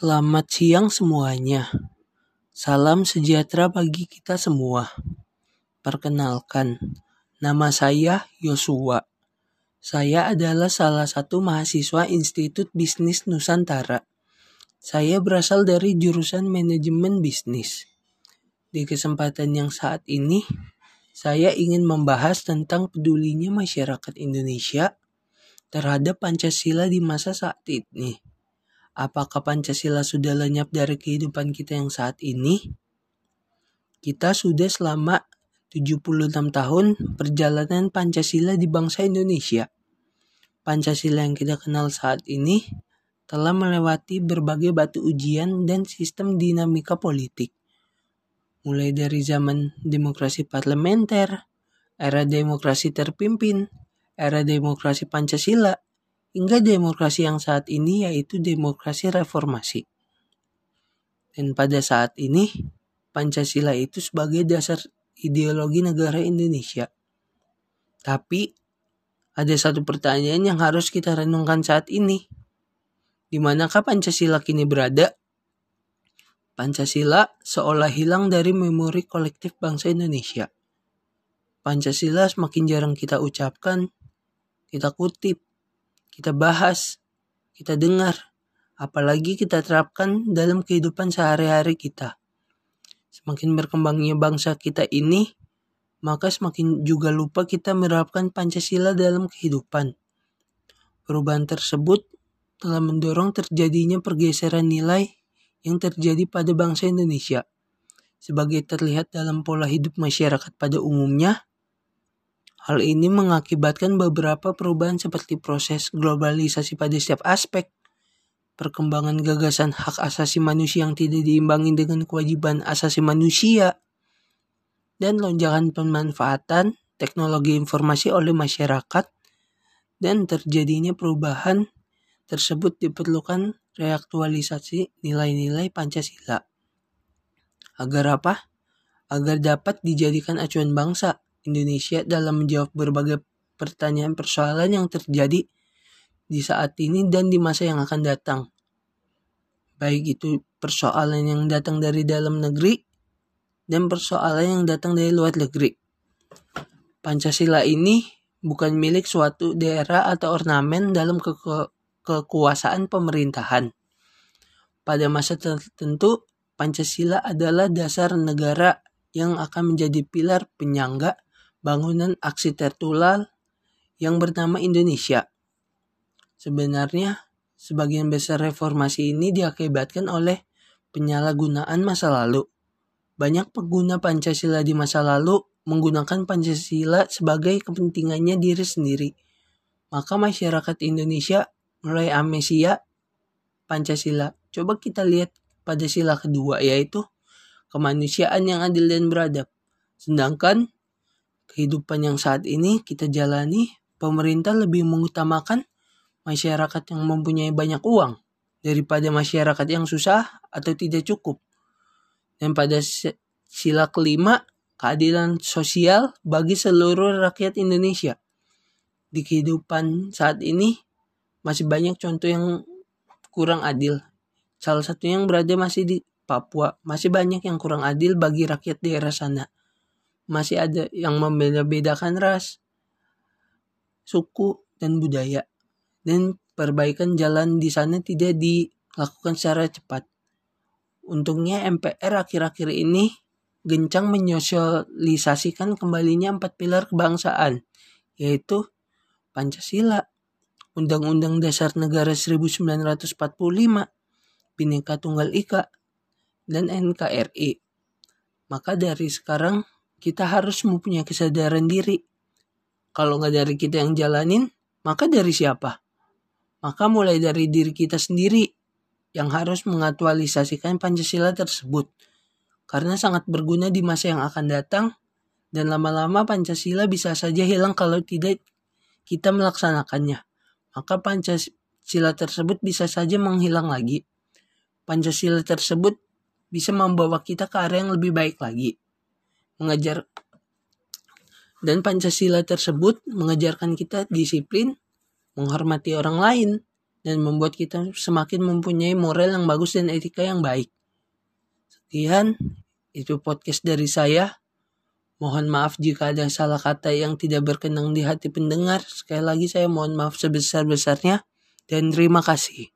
Selamat siang semuanya. Salam sejahtera bagi kita semua. Perkenalkan, nama saya Yosua. Saya adalah salah satu mahasiswa Institut Bisnis Nusantara. Saya berasal dari jurusan manajemen bisnis. Di kesempatan yang saat ini, saya ingin membahas tentang pedulinya masyarakat Indonesia terhadap Pancasila di masa saat ini. Apakah Pancasila sudah lenyap dari kehidupan kita yang saat ini? Kita sudah selama 76 tahun perjalanan Pancasila di bangsa Indonesia. Pancasila yang kita kenal saat ini telah melewati berbagai batu ujian dan sistem dinamika politik. Mulai dari zaman demokrasi parlementer, era demokrasi terpimpin, era demokrasi Pancasila, hingga demokrasi yang saat ini yaitu demokrasi reformasi. Dan pada saat ini, Pancasila itu sebagai dasar ideologi negara Indonesia. Tapi, ada satu pertanyaan yang harus kita renungkan saat ini. Di manakah Pancasila kini berada? Pancasila seolah hilang dari memori kolektif bangsa Indonesia. Pancasila semakin jarang kita ucapkan, kita kutip, kita bahas, kita dengar, apalagi kita terapkan dalam kehidupan sehari-hari kita. Semakin berkembangnya bangsa kita ini, maka semakin juga lupa kita menerapkan Pancasila dalam kehidupan. Perubahan tersebut telah mendorong terjadinya pergeseran nilai yang terjadi pada bangsa Indonesia. Sebagai terlihat dalam pola hidup masyarakat pada umumnya, Hal ini mengakibatkan beberapa perubahan seperti proses globalisasi pada setiap aspek, perkembangan gagasan hak asasi manusia yang tidak diimbangi dengan kewajiban asasi manusia, dan lonjakan pemanfaatan teknologi informasi oleh masyarakat dan terjadinya perubahan tersebut diperlukan reaktualisasi nilai-nilai Pancasila. Agar apa? Agar dapat dijadikan acuan bangsa Indonesia dalam menjawab berbagai pertanyaan persoalan yang terjadi di saat ini dan di masa yang akan datang. Baik itu persoalan yang datang dari dalam negeri dan persoalan yang datang dari luar negeri. Pancasila ini bukan milik suatu daerah atau ornamen dalam ke ke kekuasaan pemerintahan. Pada masa tertentu, Pancasila adalah dasar negara yang akan menjadi pilar penyangga bangunan arsitektural yang bernama Indonesia. Sebenarnya, sebagian besar reformasi ini diakibatkan oleh penyalahgunaan masa lalu. Banyak pengguna Pancasila di masa lalu menggunakan Pancasila sebagai kepentingannya diri sendiri. Maka masyarakat Indonesia mulai amnesia Pancasila. Coba kita lihat pada sila kedua yaitu kemanusiaan yang adil dan beradab. Sedangkan kehidupan yang saat ini kita jalani, pemerintah lebih mengutamakan masyarakat yang mempunyai banyak uang daripada masyarakat yang susah atau tidak cukup. Dan pada sila kelima, keadilan sosial bagi seluruh rakyat Indonesia. Di kehidupan saat ini masih banyak contoh yang kurang adil. Salah satunya yang berada masih di Papua, masih banyak yang kurang adil bagi rakyat daerah sana masih ada yang membeda-bedakan ras, suku, dan budaya. Dan perbaikan jalan di sana tidak dilakukan secara cepat. Untungnya MPR akhir-akhir ini gencang menyosialisasikan kembalinya empat pilar kebangsaan, yaitu Pancasila, Undang-Undang Dasar Negara 1945, Bhinneka Tunggal Ika, dan NKRI. Maka dari sekarang kita harus mempunyai kesadaran diri. Kalau nggak dari kita yang jalanin, maka dari siapa? Maka mulai dari diri kita sendiri yang harus mengaktualisasikan Pancasila tersebut. Karena sangat berguna di masa yang akan datang dan lama-lama Pancasila bisa saja hilang kalau tidak kita melaksanakannya. Maka Pancasila tersebut bisa saja menghilang lagi. Pancasila tersebut bisa membawa kita ke arah yang lebih baik lagi mengajar dan Pancasila tersebut mengajarkan kita disiplin, menghormati orang lain, dan membuat kita semakin mempunyai moral yang bagus dan etika yang baik. Sekian, itu podcast dari saya. Mohon maaf jika ada salah kata yang tidak berkenang di hati pendengar. Sekali lagi saya mohon maaf sebesar-besarnya dan terima kasih.